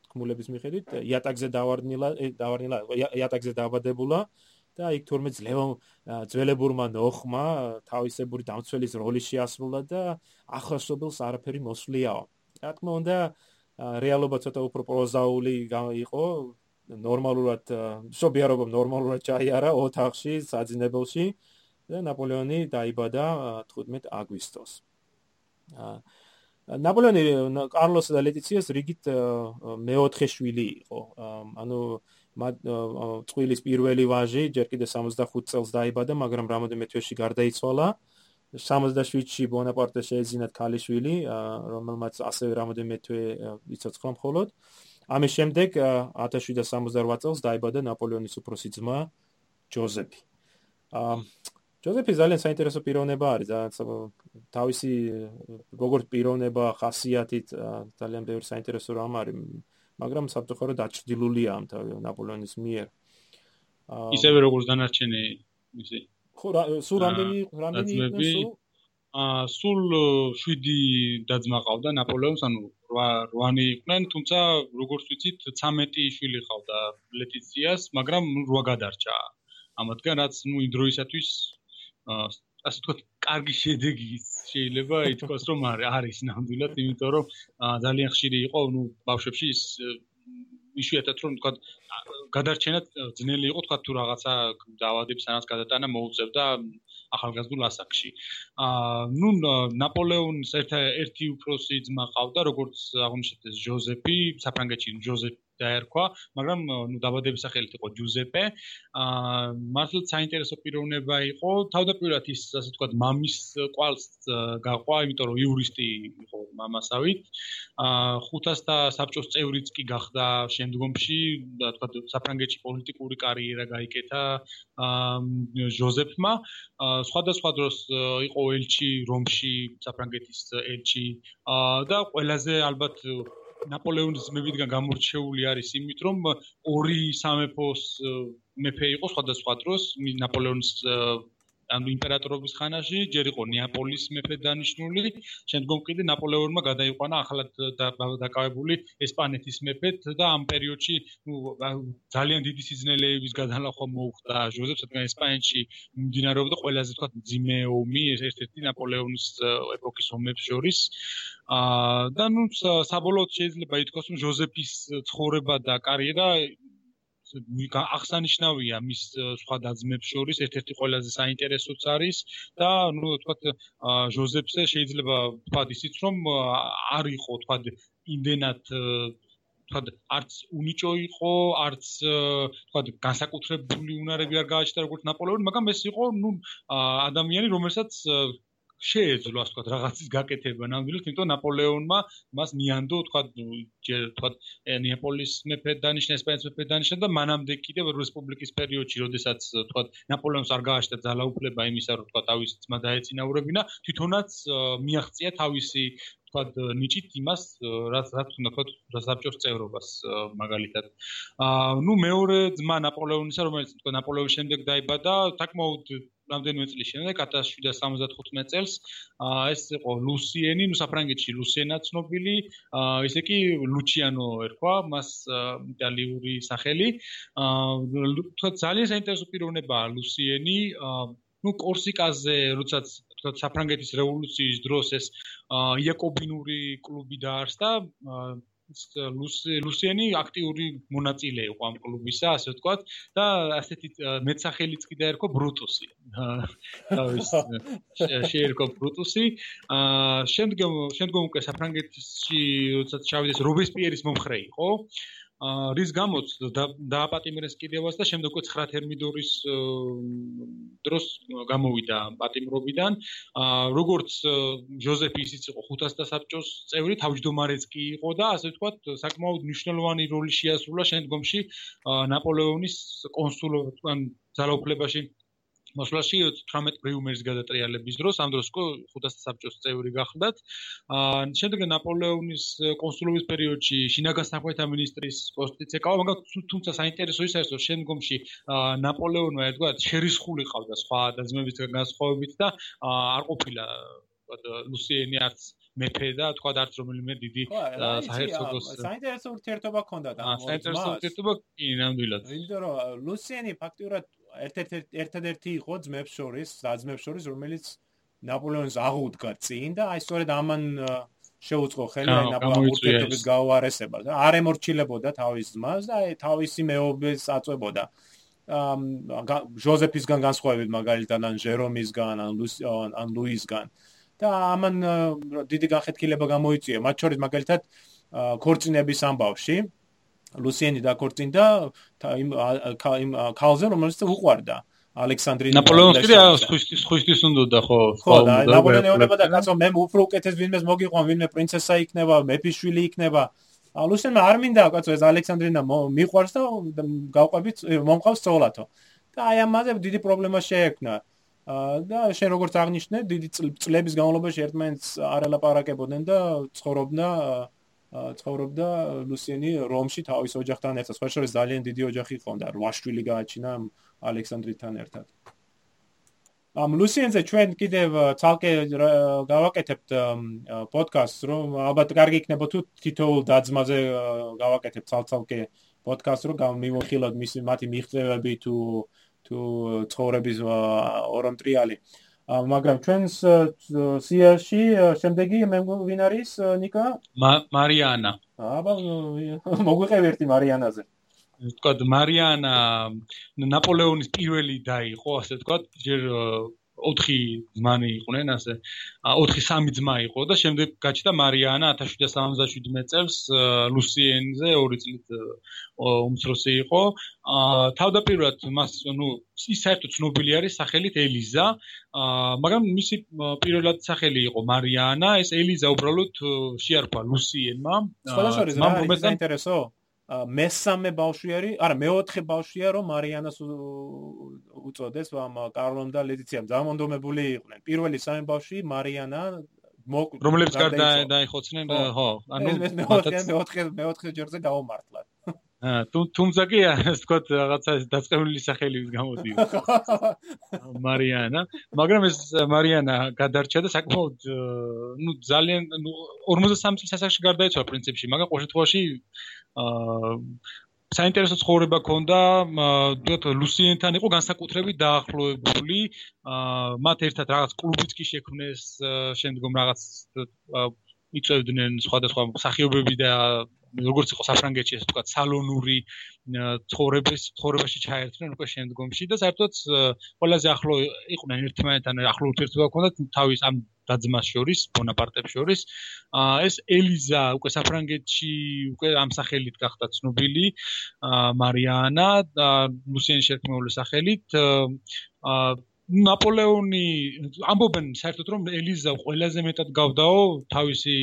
კმულების მიხედვით, იატაკზე დავარდნილა, დავარდნილა, იატაკზე დაბადებულა და იქ თორმე ძლევო ძველებურმა ნოხმა თავისებური დამცველის როლი შეასრულა და ახალშობილს არაფერი მოსვლიაო. რა თქმა უნდა, რეალობა ცოტა უფრო პროზაული იყო, ნორმალურად შობიარობა ნორმალურად ჩაიარა ოთახში, საძინებელში და ნაპოლეონი დაიბადა 15 აგვისტოს. ნაპოლეონი კარლოს და ლეტიციას რიგით მეოთხე შვილი იყო. ანუ წვილის პირველი ვაჟი ჯერ კიდე 65 წელს დაიბადა, მაგრამ რამოდენმე თვეში გარდაიცვალა. 67-ში ბონაპარტე შეეძინათ ქალიშვილი, რომელმაც ასევე რამოდენმე თვე იცოცხლა მხოლოდ. ამის შემდეგ 1768 წელს დაიბადა ნაპოლეონის უფროსი ძმა ჯოზეფი. ჯოზეფი ძალიან საინტერესო პიროვნება არის, თავისი როგორც პიროვნება, ხასიათით ძალიან ბევრი საინტერესო რამ არის. მაგრამ საფრთხე დაჭრილულია ამ ნაპოლეონის მიერ. ისევე როგორც დანარჩენი ისი ხო სულ რამდენი რამდენი იყო სულ აა სულ 7 დაძმა ყავდა ნაპოლეონს, ანუ 8 8 იყვნენ, თუმცა როგორც ვიცით 13 შვილი ყავდა ლეტიციას, მაგრამ 8 გადარჩა. ამათგან რაც ნუ იმ დროისათვის აა ასე თქვა კარგი შედეგი შეიძლება ითქვას რომ არის ნამდვილად იმიტომ რომ ძალიან ხშირი იყო ნუ ბავშვებში ის ისუათად რომ თქვა გადარჩენა ძნელი იყო თქვა თუ რაღაცა დაავადების ანას გადატანა მოუწევდა ახალგაზრდულ ასაკში. აა ნუ ნაპოლეონის ერთ-ერთი უფროსი ძმა ყავდა როგორც აღნიშნეთ ჟოზეფი, საფრანგეთში ჟოზეფი დაერქვა, მაგრამ ნუ დაბადების სახელით იყო ჯუზეპე. აა მართლაც საინტერესო პიროვნება იყო. თავდაპირველად ის ასე ვთქვათ, მამის ყვალს გაყვა, იმიტომ რომ იურისტი იყო მამასავით. აა 500 საბჭოს წევრიც კი გახდა შემდგომში, ვთქვათ, საფრანგეთში პოლიტიკური კარიერა გაიკეთა აა ჟოზეფმა. აა სხვადასხვა დროს იყო ელჩი რომში, საფრანგეთის ელჩი. აა და ყველაზე ალბათ ნაპოლეონის ძმებიდან გამორჩეული არის იმით, რომ ორი სამეფოს მეფე იყო სხვადასხვა დროს ნაპოლეონის ანუ იმპერატორობის ხანაში ჯერ იყო ნეაპოლის მეფე დანიშნული, შემდგომ კიდე ნაპოლეონმა გადაიყვანა ახალად დაკავებული ესპანეთის მეფეთ და ამ პერიოდში ნუ ძალიან დიდი სიზნელეების გადალახვა მოუხდა ჟოზეფს, რადგან ესპანეთში მიმდინარეობდა ყველაზე თქვა ძიმე ომი ერთ-ერთი ნაპოლეონის ეპოქის ომებს შორის. აა და ნუ საბოლოოდ შეიძლება ითქვას, რომ ჟოზეფის ცხოვრება და კარიერა აღსანიშნავია მის სხვა დაძმებს შორის. ერთ-ერთი ყველაზე საინტერესოც არის და ნუ თქვათ ჟოზეფზე შეიძლება თქვათ ისიც რომ არ იყო თქვათ იმდენად თქვათ არც უნიჭო იყო არც თქვათ განსაკუთრებული უნარები არ გააჩნდა როგორც ნაპოლეონი მაგრამ ეს იყო ნუ ადამიანი რომელსაც შეეძლო ასე ვთქვათ რაღაცის გაკეთება ნამდვილად იმიტომ ნაპოლეონმა მას ნიანდო ვთქვათ ჯერ ვთქვათ ნეაპოლის მეფე დანიშნა ესპანეთის მეფე დანიშნა და მანამდე კიდევ რესპუბლიკის პერიოდში როდესაც ვთქვათ ნაპოლეონს არ გააჩნდა ძალაუფლება იმისა რომ ვთქვათ თავის ძმა დაეწინაურებინა თვითონაც მიაღწია თავისი ვთქვათ ნიჭით იმას რაც რაც უნდა ვთქვათ სასაბჭოს წევრობას მაგალითად. აა ნუ მეორე ძმა ნაპოლეონისა რომელიც ვთქვათ ნაპოლეონის შემდეგ დაიბადა საკმაოდ რამდენიმე წლის შემდეგ 1775 წელს ეს იყო ლუსიენი, ნუ საფრანგეთში ლუსიენა ცნობილი, ესე კი ლუჩიანო ერქვა, მას იტალიური სახელი. აა ძალიან საინტერესო პიროვნებაა ლუსიენი, ნუ კორსიკაზე, როდესაც თქვა საფრანგეთის რევოლუციის დროს ეს იაკობინური კლუბი დაარსდა, ლუსიენი აქტიური მონაწილე იყო ამ კლუბისა, ასე ვთქვათ, და ასეთი მეცახელიც კიდე ერქო ბრუტუსი. თავის შეერქო ბრუტუსი. აა შემდგომ შემდგომ უკვე საფრანგეთში როდესაც ჩავიდეს რობესპიერის მომხრე იყო. რის გამოც დააპატიმრეს კიდევაც და შემდეგ უკვე 9 თერმიდორის დროს გამოვიდა პატიმრობიდან. როგორც ჟოზეფი ისიც იყო 500 საბჭოს წევრი, თავმჯდომარეც კი იყო და ასე ვთქვათ, საკმაოდ მნიშვნელოვანი როლი შეასრულა შემდგომში ნაპოლეონის კონსულობთან ძალაუფლებაში მოსვლაში 18 პრიუმერის გადატრიალების დროს ამ დროს უკვე 500 საბჭოს წევრი გახლდათ. აა შემდეგ ნაპოლეონის კონსულობის პერიოდში შინაგან საქმეთა მინისტრის პოსტიც ეკავა, მაგრამ თუმცა საინტერესო ის არის, რომ შემდგომში ნაპოლეონმა ერთგვარად შერისხული ყავდა სხვა დაძმებისგან განსხვავებით და არ ყოფილა ლუსიენი არც მეფე და თქვა არც რომელიმე დიდი საერთოდოს საინტერესო ურთიერთობა ჰქონდა და საინტერესო ურთიერთობა კი ნამდვილად. იმიტომ რომ ლუსიენი ფაქტიურად ერთ-ერთი ერთ-ერთი იყო ძმებს შორის, დაძმებს შორის, რომელიც ნაპოლეონს აღუდგა წინ და აი სწორედ ამან შეუწყო ხელი ნაპოლეონის გაუარესება და არ ემორჩილებოდა თავის ძმას და აი თავისი მეუბნებს აწვებოდა. ჟოზეფისგან განსხვავებით მაგალითად ან ჟერომისგან ან ან ლუისგან. და ამან დიდი განხეთქილება გამოიწვია. მათ შორის მაგალითად ქორწინების ამბავში ლუსიენი დაკორწინდა იმ იმ ქალზე რომელიც უყვარდა. ალექსანდრინა ნაპოლეონს კიდე სხვისთვის სხვისთვის უნდა ხო? ხო და ნაპოლეონი ეუბნება და კაცო მე უფრო უკეთეს ვინმეს მოგიყვან ვინმე პრინცესა იქნება მეფის შვილი იქნება. ლუსიენმა არ მინდა კაცო ეს ალექსანდრინა მიყვარს და გავყვებით მომყავს სწავლათო და აი ამაზე დიდი პრობლემა შეექმნა. და შენ როგორც აღნიშნე დიდი წლების განმავლობაში ერთმანეთს არ ელაპარაკებოდნენ და ცხოვრობდა ცხოვრობდა ლუსიენი რომში თავის ოჯახთან ერთად. სხვა შორის ძალიან დიდი ოჯახი ჰქონდა, რვაშვილი გააჩინა ალექსანდრიტთან ერთად. ამ ლუსიენზე ჩვენ კიდევ ცალკე გავაკეთებთ პოდკასტს, რომ ალბათ კარგი იქნება თუ თითოეულ დაძმაზე გავაკეთებთ ცალ-ცალკე პოდკასტს, რომ გამიმოხილოთ მისი მათი მიღწევები თუ თუ ცხოვრების ორონტრიალი. მაგრამ ჩვენს სიაში შემდეგი მე ვინ არის ნიკა? მარიანა. აბა მოგვიყევ ერთი მარიანაზე. თქვა მარიანა ნაპოლეონის პირველი და იყო ასე თქვა ჯერ 4 ძმანი იყვნენ ასე 4-3 ძმა იყო და შემდეგ გაჩნდა მარიანა 1777 წელს ლუსიენზე 2 წლით უმცროსი იყო. თავდაპირველად მას ნუ ის საერთოდ ცნობილი არის სახელით ელიზა მაგრამ მისი პირველად სახელი იყო მარიანა ეს ელიზა უბრალოდ შეარქვა ლუსიენმა. სხვა რა საინტერესო მესამე ბავშვი არის, არა, მეოთხე ბავშვია, რომ მარიანას უწოდეს ამ კარლომ და ლედიციამ. დამონდომებული იყვნენ. პირველი სამი ბავშვი მარიანა რომლებიც გარდა დაიხოცნენ, ხო, ანუ მეოთხე მეოთხე მეოთხე ჯერზე გაუმართლათ. თუმცა კი ასე ვთქვათ რაღაცა დაწყებული სახელის გამოდიო მარიანა მაგრამ ეს მარიანა გადარჩა და საკმაოდ ნუ ძალიან ნუ 43 წლის ასაკში გარდაიცვალა პრინციპში მაგრამ ყოველ შემთხვევაში აა საინტერესო ცხოვრება ქონდა ვთქვათ ლუსიენთან იყო განსაკუთრებით დაახლოებული. აა მათ ერთად რაღაც კლუბიც კი შექმნეს შემდგომ რაღაც იწევდნენ სხვადასხვა მსახიობები და როგორც იყო საფრანგეთში ეს თქვა სალონური ცხოვრების ცხოვრებაში ჩაერთნენ უკვე შემდგომში და საერთოდ ყველაზე ახლო იყვნენ ერთმანეთთან ახლო ურთიერთობა ჰქონდათ თავის ამ დაძმას შორის ბონაპარტებს შორის. ეს ელიზა უკვე საფრანგეთში უკვე ამ სახელით გახდა ცნობილი მარიანა და ლუსიენ შერქმეული სახელით ნაპოლეონი ამბობენ საერთოდ რომ ელიზა ყველაზე მეტად გავდაო თავისი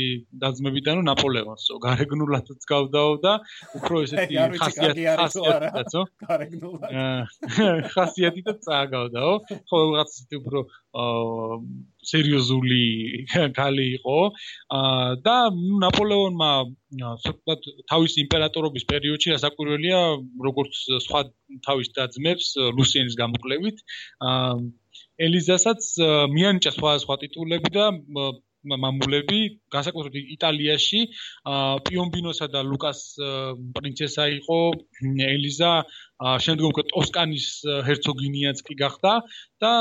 დაძმებიდან ნაპოლეონს გარეგნულადაც გავდაო და უფრო ესეთი ხასიათი ხასიათიცო გარეგნულად. ხასიათით წააგავდაო ხო რაღაც ესეთი უფრო სერიოზული გალი იყო. და ნაპოლეონმა სულ თავის იმპერატორობის პერიოდში ასაკვირველია როგორც სხვა თავის დაძმებს ლუსიენის გამოკვლევით. ელიზასაც მიანიჭა სხვა სხვა ტიტულები და მამულები, განსაკუთრებით იტალიაში, პიომბინოსა და ლუკას პრინცესა იყო ელიზა, შემდგომ უკვე ტოსკანის ჰერცოგინიაც კი გახდა და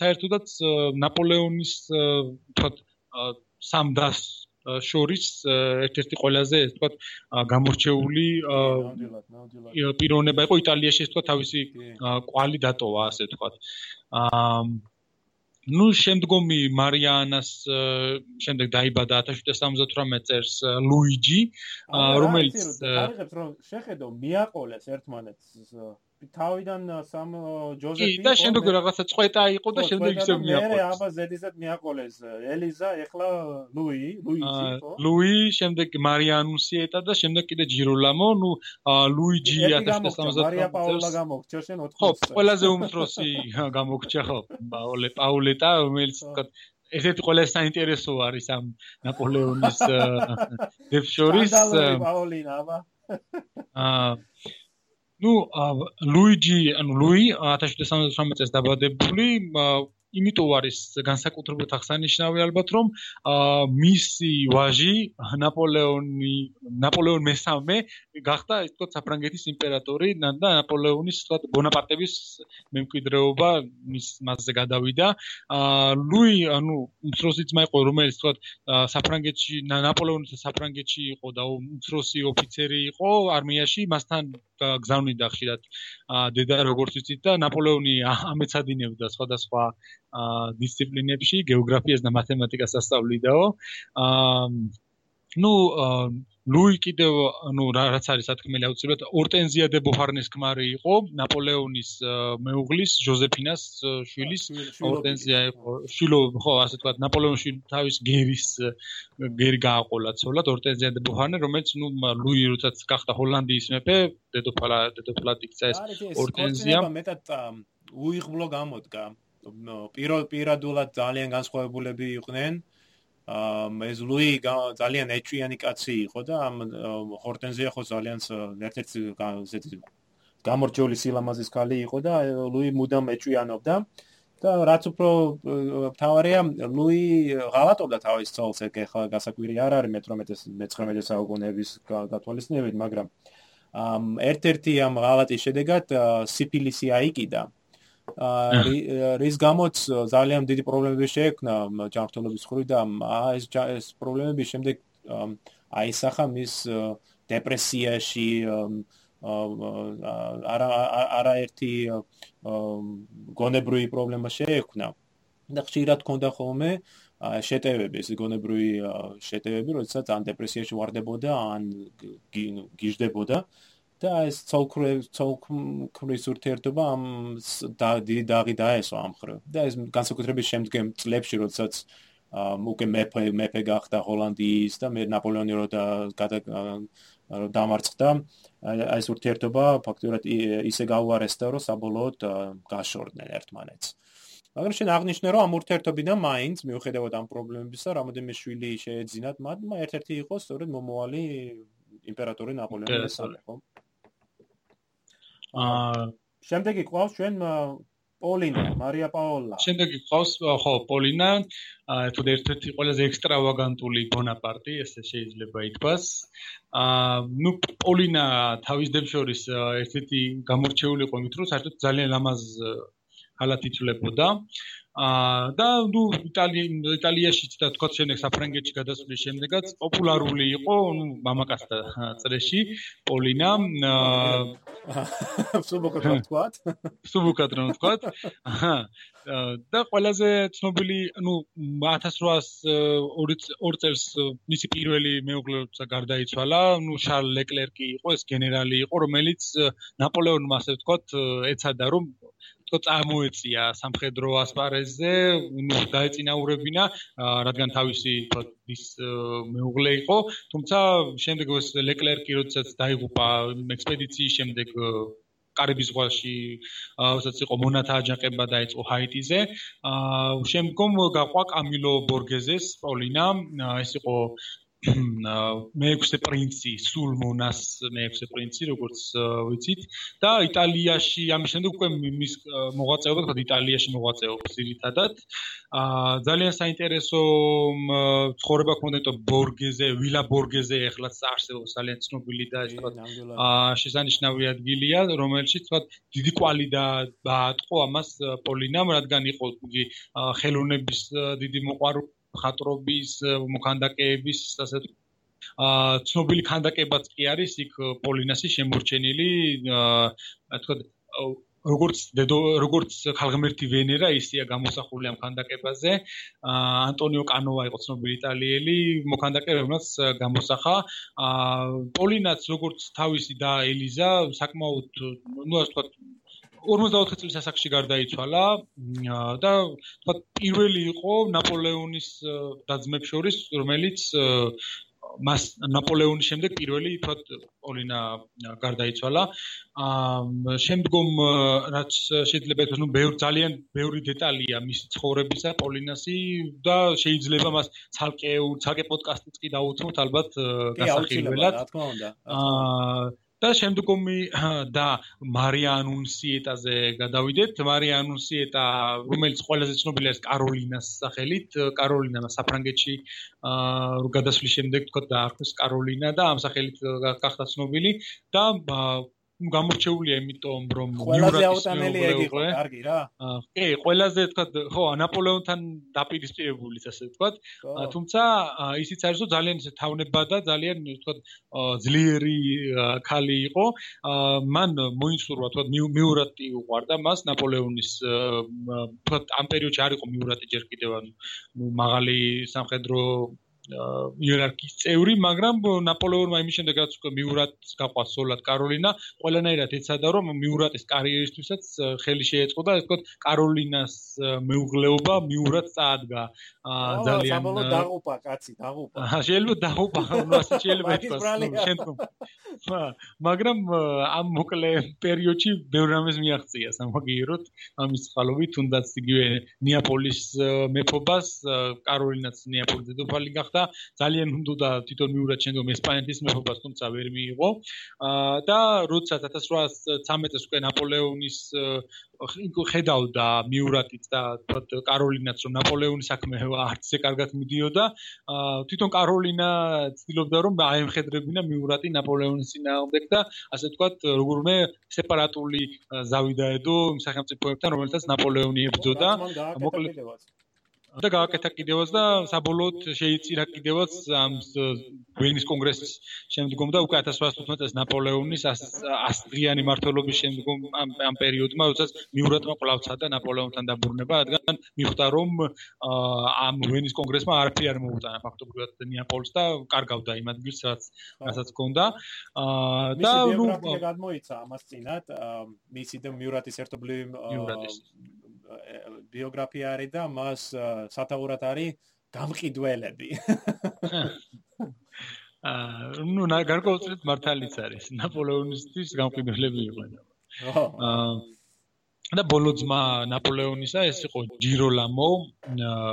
საერთოდაც ნაპოლეონის თქვათ სამდას შორის ერთ-ერთი ყველაზე თქვა გამორჩეული პიროვნება იყო იტალიაში თქვა თავისი კვალი დატოვა ასე თქვა. აა ну შემდგომი მარიანას შემდეგ დაიბადა 1778 წელს ლუიჯი რომელიც აღიღებს რომ შეხედო მიაყოლეს ერთმანეთს თავიდან სამ ჯოზეფი და შემდეგ რაღაცა წვეტა იყო და შემდეგ ისე მიაყოლეს. მე აბა ზედიზად მიაყოლეს ელიზა, ეხლა ლუი, ლუიჯი ხო? ლუი, შემდეგ მარიანუსი ეტა და შემდეგ კიდე ჯიროლამო, ნუ ლუიჯი 1770 მარია პაულა გამოგჩა შენ 4 ხო, ყველაზე უმცროსი გამოგჩა ხო, პაულე პაულეტა, რომელიც თქვა ესეთი ყველა საინტერესო არის ამ ნაპოლეონის დეფშორის. პაულინა აბა. აა ну ლუიჯი ანუ ლუი 1773 წელს დაბადებული იმიტომ არის განსაკუთრებულად აღსანიშნავი ალბათ რომ მისი ვაჟი ნაპოლეონი ნაპოლეონ მესამე გახდა ის თქო საფრანგეთის იმპერატორი და ნაპოლეონის თქო ბონაპარტების მემკვიდრეობა მის მასზე გადავიდა. ლუი ანუ უმცროსი ძმა იყო რომელიც თქო საფრანგეთში ნაპოლეონის საფრანგეთში იყო და უმცროსი ოფიცერი იყო არმიაში მასთან გზავნიდა ხშირად დედა როგორც იცით და ნაპოლეონი ამეცადინებდა სხვადასხვა დისციპლინებში გეოგრაფიას და მათემატიკას ასწავლიდაო. აა ну ლუი კიდევ ანუ რაც არის სათქმელი აუცილებლად. ორტენზია დე ბოჰარნეს ქმარი იყო ნაპოლეონის მეუღლის ჟოზეფინას შვილის ორტენზია იყო. შილო ხო ასე თქვა ნაპოლეონში თავის გერის გერი გააყოლა ცოლად ორტენზია დე ბოჰარნე რომელიც ნუ ლუი როდესაც გახდა ჰოლანდიის მეფე დედოფალა დედოფალად იქცა ეს ორტენზია მეტად უიღბლო გამოდგა. პირადულად ძალიან განსხვავებულები იყვნენ ეს ლუი ძალიან ეჭვიანი კაცი იყო და ამ ჰორტენზია ხო ძალიან ერთ-ერთი ესეთი გამორჩეული სილამაზის ქალი იყო და ლუი მუდამ ეჭვიანობდა და რაც უფრო თავარია ლუი ღალატობდა თავის ცოლს ეხლა გასაკვირი არ არის მე-18 საუკუნეების გათვალისწინებით მაგრამ ამ ერთ-ერთი ამ ღალატის შედეგად სიფილისი აიკიდა რის გამოც ძალიან დიდი პრობლემები შეექმნა ჯანმრთელობის მხრიდან ეს ეს პრობლემები შემდეგ აისახა მის დეპრესიაში არა არაერთი გონებრივი პრობლემა შეექმნა. და ხშირად ქონდა ხოლმე შეტევები, ეს გონებრივი შეტევები, როდესაც ან დეპრესიაში ვარდებოდა, ან გიждდებოდა და ეს ცოლქრის ცოლქრის ურთიერთობა ამ დიდი დაღი დაესვა ამ ხრო. და ეს განსაკუთრებით შემდგომ წლებში, როდესაც უკვე მეფე მეფე გახდა ჰოლანდიის და მე ნაპოლეონი რო დამარცხდა, აი ეს ურთიერთობა ფაქტობრივად ისე გაუარესდა, რომ საბოლოოდ გაშორდნენ ერთმანეთს. მაგრამ შენ აღნიშნე რომ ამ ურთიერთობიდან მაინც მიუხედავად ამ პრობლემებისა, რამოდენიმე შვილი შეეძინათ მათ, მა ერთ-ერთი იყო სწორედ მომავალი იმპერატორი ნაპოლეონი მესამე, ხო? აა შემდეგი ყავს ჩვენ პოლინა, მარია პაოლა. შემდეგი ყავს ხო, პოლინა, თუ ერთ-ერთი ყველაზე ექსტრავაგანტული ბონაპარტი, ესე შეიძლება ითქვას. აა ნუ პოლინა თავის დებს შორის ერთ-ერთი გამორჩეული იყო იმით, რომ საერთოდ ძალიან ლამაზ ხალათ იწლებოდა. აა და ნუ იტალი იტალიაში და თქვა შემდეგ საფრანგეთში გადასვლის შემდეგაც პოპულარული იყო ნუ მამაკაცთა წრეში პოლინა აა სუბოკატრონ თქვა სუბოკატრონ თქვა აჰა და ყველაზე ცნობილი ნუ 1802 წელს მისი პირველი მეუღლე გარდაიცვალა ნუ შარლ ლეკლერკი იყო ეს გენერალი იყო რომელიც ნაპოლეონმა ასე ვთქვა ეცადა რომ თქო წარმოეწია სამხედრო ასპარეზზე, ნუ დაეწინაურებინა, რადგან თავისი ის მეუღლე იყო, თუმცა შემდეგ ეს ლეკლერკი როდესაც დაიღუპა ექსპედიციის შემდეგ კარიბის ზღვაში, ასაც იყო მონათა აჯანყება დაიწყო ჰაიტიზე. შემდგომ გაყვა კამილო ბორგეზეს, პოლინა, ეს იყო მეექვსე პრინცი, სულ მონას მეექვსე პრინცი, როგორც ვიცით, და იტალიაში ამის შემდეგ უკვე მის მოღვაწეობა თქვა იტალიაში მოღვაწეობს ძირითადად. აა ძალიან საინტერესო ცხოვრება ქონდა ბორგეზე, ვილა ბორგეზე ეხლაც არსებობს ძალიან ცნობილი და ეს თქვა აა შესანიშნავი ადგილია, რომელშიც თქვა დიდი კვალი და დაატყო ამას პოლინამ, რადგან იყო იგი ხელოვნების დიდი მოყვარული ხატრობის მოქანდაკეების ასე აა ცნობილი ქანდაკებაც კი არის იქ პოლინასის შემორჩენილი აა თქო როგორც დედო როგორც ხალხმერთი ვენერა ისია გამოსახული ამ ქანდაკებაზე. აა ანტონიო კანოვა იყო ცნობილი იტალიელი მოქანდაკე რომელსაც გამოსახა. აა პოლინაც როგორც თავისი და ელიზა საკმაოდ ну ასე ვთქვათ 54 წლის ასაკში გარდაიცვალა და თქვა პირველი იყო ნაპოლეონის დაძმებს შორის რომელიც მას ნაპოლეონის შემდეგ პირველი თქვა პოლინა გარდაიცვალა. აა შემდგომ რაც შეიძლება ითქვას, ნუ ბევრ ძალიან ბევრი დეტალია მის ცხოვრებისა პოლინასი და შეიძლება მას ცალკე ცალკე პოდკასტიც კი დაუთმოთ ალბათ გასახილველად. აა და შემდგომი და მარია ანუნსიეტაზე გადავიდეთ. მარია ანუნსიეტა, რომელიც ყველაზე ცნობილია კაროლინას სახელით, კაროლინა საფრანგეთში აა გადასვლის შემდეგ თქო დაარქვეს კაროლინა და ამ სახელით გახდა ცნობილი და გამორჩეულია იმიტომ რომ მიურატის აუტანელი ეგ იყო კარგი რა. კი ყველაზე თქვა ხო ნაპოლეონთან დაპირისპირებული ასე თქვა თუმცა ისიც არის რომ ძალიან ისე თავნება და ძალიან თქვა ძლიერი ქალი იყო. მან მოინსურვა თქვა მიურატი უყარდა მას ნაპოლეონის თქვა ამ პერიოდში არ იყო მიურატი ჯერ კიდევ ანუ მაღალი სამხედრო იერარქიის წევრი, მაგრამ ნაპოლეონმა იმის შემდეგ რაც უკვე მიურატს გაყვა სოლად კაროლინა, ყველანაირად ეცადა რომ მიურატის კარიერისთვისაც ხელი შეეწყო და ასე ვთქვათ კაროლინას მეუღლეობა მიურატს წაადგა. ძალიან საბოლოოდ დაღუპა კაცი, დაღუპა. შეიძლება დაღუპა, ასე შეიძლება ითქვას შემდგომ. მაგრამ ამ მოკლე პერიოდში ბევრ რამეს მიაღწია სამაგიეროდ ამის წყალობით, თუნდაც იგივე ნეაპოლის მეფობას, კაროლინაც ნეაპოლის დედოფალი გახდა. გახდა ძალიან უნდა თვითონ მიურაჩენდო ესპანეთის მეფობას თუმცა ვერ მიიღო. და როდესაც 1813 წელს უკვე ნაპოლეონის ხედავდა მიურატიც და თქო კაროლინაც რომ ნაპოლეონის საქმე არც ზე კარგად მიდიოდა თვითონ კაროლინა ცდილობდა რომ აემხედრებინა მიურატი ნაპოლეონის წინააღმდეგ და ასე თქვა როგორმე სეპარატული ზავი დაედო იმ სახელმწიფოებთან რომელთაც ნაპოლეონი ებრძოდა. მოკლედ და გააკეთა კიდევაც და საბოლოოდ შეიწირა კიდევაც ამ ვენის კონგრესის შემდგომ და უკვე 1815 წელს ნაპოლეონის ასტრიანი მმართველობის შემდგომ ამ ამ პერიოდმა როდესაც მიურატმა ყლავცა და ნაპოლეონთან დაბრუნება რადგან მიხვდა რომ ამ ვენის კონგრესმა არაფერი არ მოუტანა ფაქტობრივად ნეაპოლს და კარგავდა იმ ადგილს რაც რასაც ჰქონდა. და ნუ გადმოიცა ამას წინათ მისი და მიურატის ერთობლივი მიურატის ბიოგრაფია არის და მას სათაურად არის გამყიდველები. აა ნუ გარკვეულწილად მართალიც არის. ნაპოლეონისთვის გამყიდველები იყვნენ. აა და ბოლოძმა ნაპოლეონისა ეს იყო ჯიროლამო,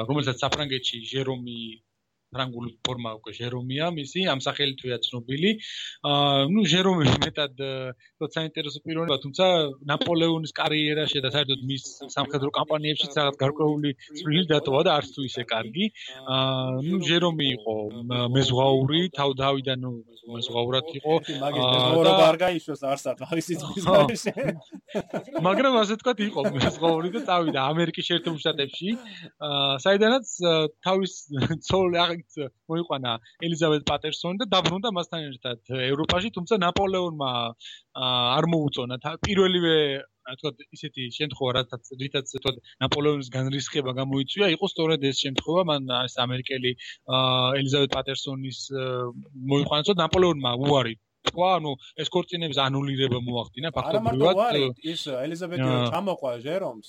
რომელსაც საფრანგეთში ჟერომი ფრანგული ფორმა უკვე ჟერომია მისი ამ სახელითვია ცნობილი. აა ნუ ჟერომი მეტად თქო საინტერესო პიროვნება თუმცა ნაპოლეონის კარიერაში და საერთოდ მის სამხედრო კამპანიებში რაღაც გარკვეული წვლილი დატოვა და არც თუ ისე კარგი. აა ნუ ჟერომი იყო მეზღვაური თავდავიდან ნუ მეზღვაურად იყო. მაგის მეზღვაურობა არ გაიშვეს არსად მაგის ის მაგრამ ასე თქვა იყო მეზღვაური და წავიდა ამერიკის შეერთებულ შტატებში. აა საიდანაც თავის ცოლი მაინც მოიყვანა ელიზაბეთ პატერსონი და დაბრუნდა მასთან ერთად ევროპაში, თუმცა ნაპოლეონმა არ მოუწონა. პირველივე თქვა ისეთი შემთხვევა რაც რითაც თქვა ნაპოლეონის განრისხება გამოიწვია იყო სწორედ ეს შემთხვევა. მან ეს ამერიკელი ელიზაბეთ პატერსონის მოიყვანა თქო ნაპოლეონმა უარი თქვა ანუ ეს კორწინების ანულირება მოახდინა ფაქტობრივად. ის ელიზაბეთი ჩამოყვა ჟერომს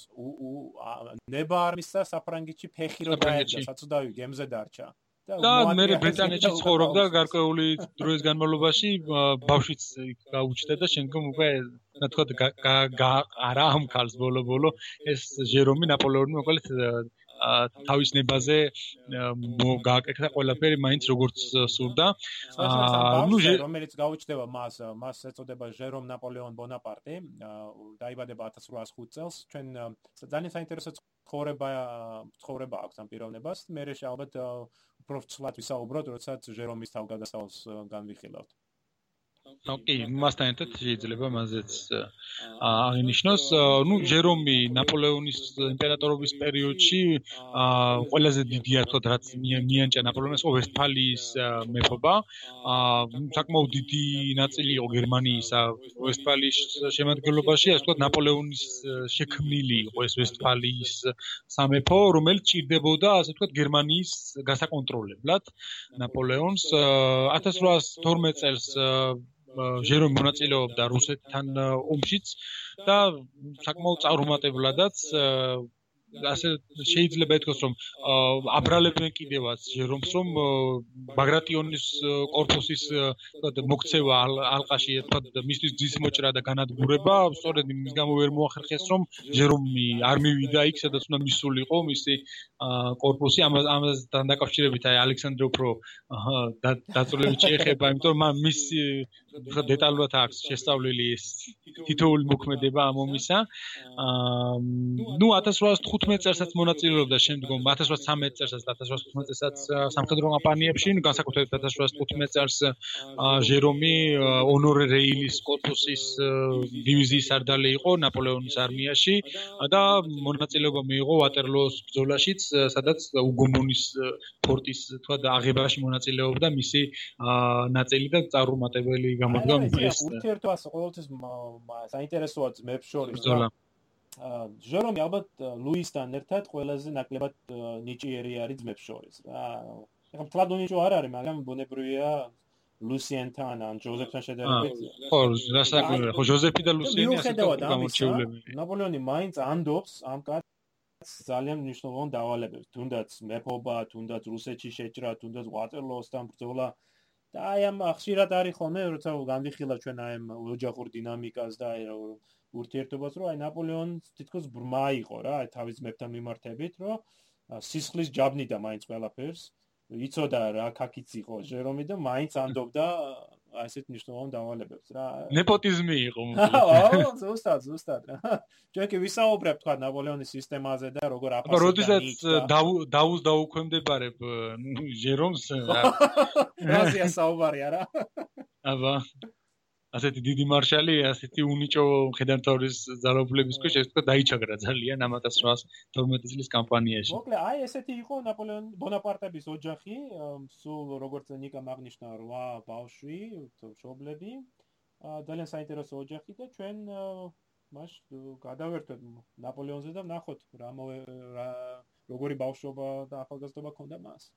ნება არ მისცა საფრანგეთში ფეხი რო დაეცა საწუდავი გემზე დარჩა და მე ბრიტანეთში ცხოვრობდა გარკვეული დროის განმავლობაში ბავშვიც გაუჩნდა და შემდგომ უკვე რა თქვა არა ამ ქალს ბოლო-ბოლო ეს ჟერომი ნაპოლეონი მოკლედ თავის ნებაზე გააკეთა ყველაფერი მაინც როგორც სურდა. ნუ რომელიც გაუჩნდება მას მას ეწოდება ჟერომ ნაპოლეონ ბონაპარტე, დაიბადება 1805 წელს. ჩვენ ძალიან საინტერესო ცხოვრება ცხოვრება აქვს ამ პიროვნებას. მე რეშ ალბათ უფრო ცლად ვისაუბროთ, როდესაც ჟერომის თავგადასავალს განვიხილავთ. ოკეი, მასთან ერთად შეიძლება მასეც აღინიშნოს, ну, ჟერომი ნაპოლეონის იმპერატორობის პერიოდში აა ყველაზე დიდია თქო რაც მიანჭა ნაპოლეონს ვესტფალიის მეფობა. აა საკმაოდ დიდი ნაწილი იყო გერმანიისა ვესტფალიის შემადგენლობაში, ასე ვთქვათ, ნაპოლეონის შექმნილი იყო ეს ვესტფალიის სამეფო, რომელიც ჭირდებოდა, ასე ვთქვათ, გერმანიის გასაკონტროლებლად ნაპოლეონს 1812 წელს ჟერო მონაწილეობდა რუსეთთან ომშიც და საკმაოდ წარუმატებლადაც ასე შეიძლება ითქვას რომ აბრალებენ კიდევაც რომს რომ ბაგრატიონის корпуსის მოქცევა ალყაში თქვა მისთვის ძის მოჭრა და განადგურება სწორედ იმის გამო ვერ მოახერხეს რომ ჯერომი არ მივიდა იქ სადაც უნდა მისულიყო მისი корпуსი ამასთან დაკავშირებით აი ალექსანდრე უფრო დაწვრილებით შეეხება იმიტომ რომ მის ხო დეტალურად აქვს შესწავლილი ეს თითოეული მოქმედება ამ ომისა. ნუ 1815 წელსაც მონაწილეობდა შემდგომ 1813 წელსაც და 1815 წელსაც სამხედრო კამპანიებში, ნუ განსაკუთრებით 1815 წელს ჟერომი ონორე რეილის კორპუსის დივიზიის სარდალი იყო ნაპოლეონის არმიაში და მონაწილეობა მიიღო ვატერლოოს ბრძოლაშიც, სადაც უგომონის ფორტის თქვა და აღებაში მონაწილეობდა მისი ნაწილი და წარუმატებელი გამოდგა ეს ურთიერთობას ყოველთვის საინტერესოა ძმებს შორის ბრძოლა ჟერომი ალბათ ლუისთან ერთად ყველაზე ნაკლებად ნიჭიერი არის ძმებს შორის. აა ეხლა თლად ნიჭო არ არის, მაგრამ ბუნებრივია ლუსიენთან ან ჯოზეფთან შედარებით. ხო, რასაკვირველია, ხო ჯოზეფი და ლუსიენი ასე გამორჩეულები. ნაპოლეონი მაინც ანდობს ამ კაც ძალიან მნიშვნელოვან დავალებებს, თუნდაც მეფობა, თუნდაც რუსეთში შეჭრა, თუნდაც ვატერლოოსთან ბრძოლა. და აი ამ ხშირად არის ხოლმე, როცა განვიხილავ ჩვენ აი ამ ოჯახურ დინამიკას და აი ურთიერთობას, რომ აი ნაპოლეონს თითქოს ბრმა იყო რა, აი თავის მეფთან მიმართებით, რომ სისხლის ჯაბნი და მაინც ყველაფერს იცოდა რა ქაკიც იყო ჟერომი და მაინც ანდობდა ასეთ მნიშვნელოვან დავალებებს რა. ნეპოტიზმი იყო მოკლედ. აუ, ზუსტად, ზუსტად. ჩვენ კი ვისაუბრებ თქვა ნაპოლეონის სისტემაზე და როგორ აფასებს. აბა, როდესაც დაუს დაუქვემდებარებ ჟერომს რა. რაზეა საუბარი არა? აბა. ასეთი დიდი მარშალი, ასეთი უნიჭო მხედართმთავრის ძალაუფლების ქვეშ ეს თქვა დაიჩაგრა ძალიან 1812 წლის კამპანიაში. მოკლედ, აი ესეთი იყო ნაპოლეონ ბონაპარტების ოჯახი, სულ როგორც ნიკა მაგნიშნა 8 ბავშვი, მშობლები. ძალიან საინტერესო ოჯახი და ჩვენ მას გადავერთვეთ ნაპოლეონზე და ნახოთ რა როგორი ბავშვობა და ახალგაზრდობა ქონდა მას.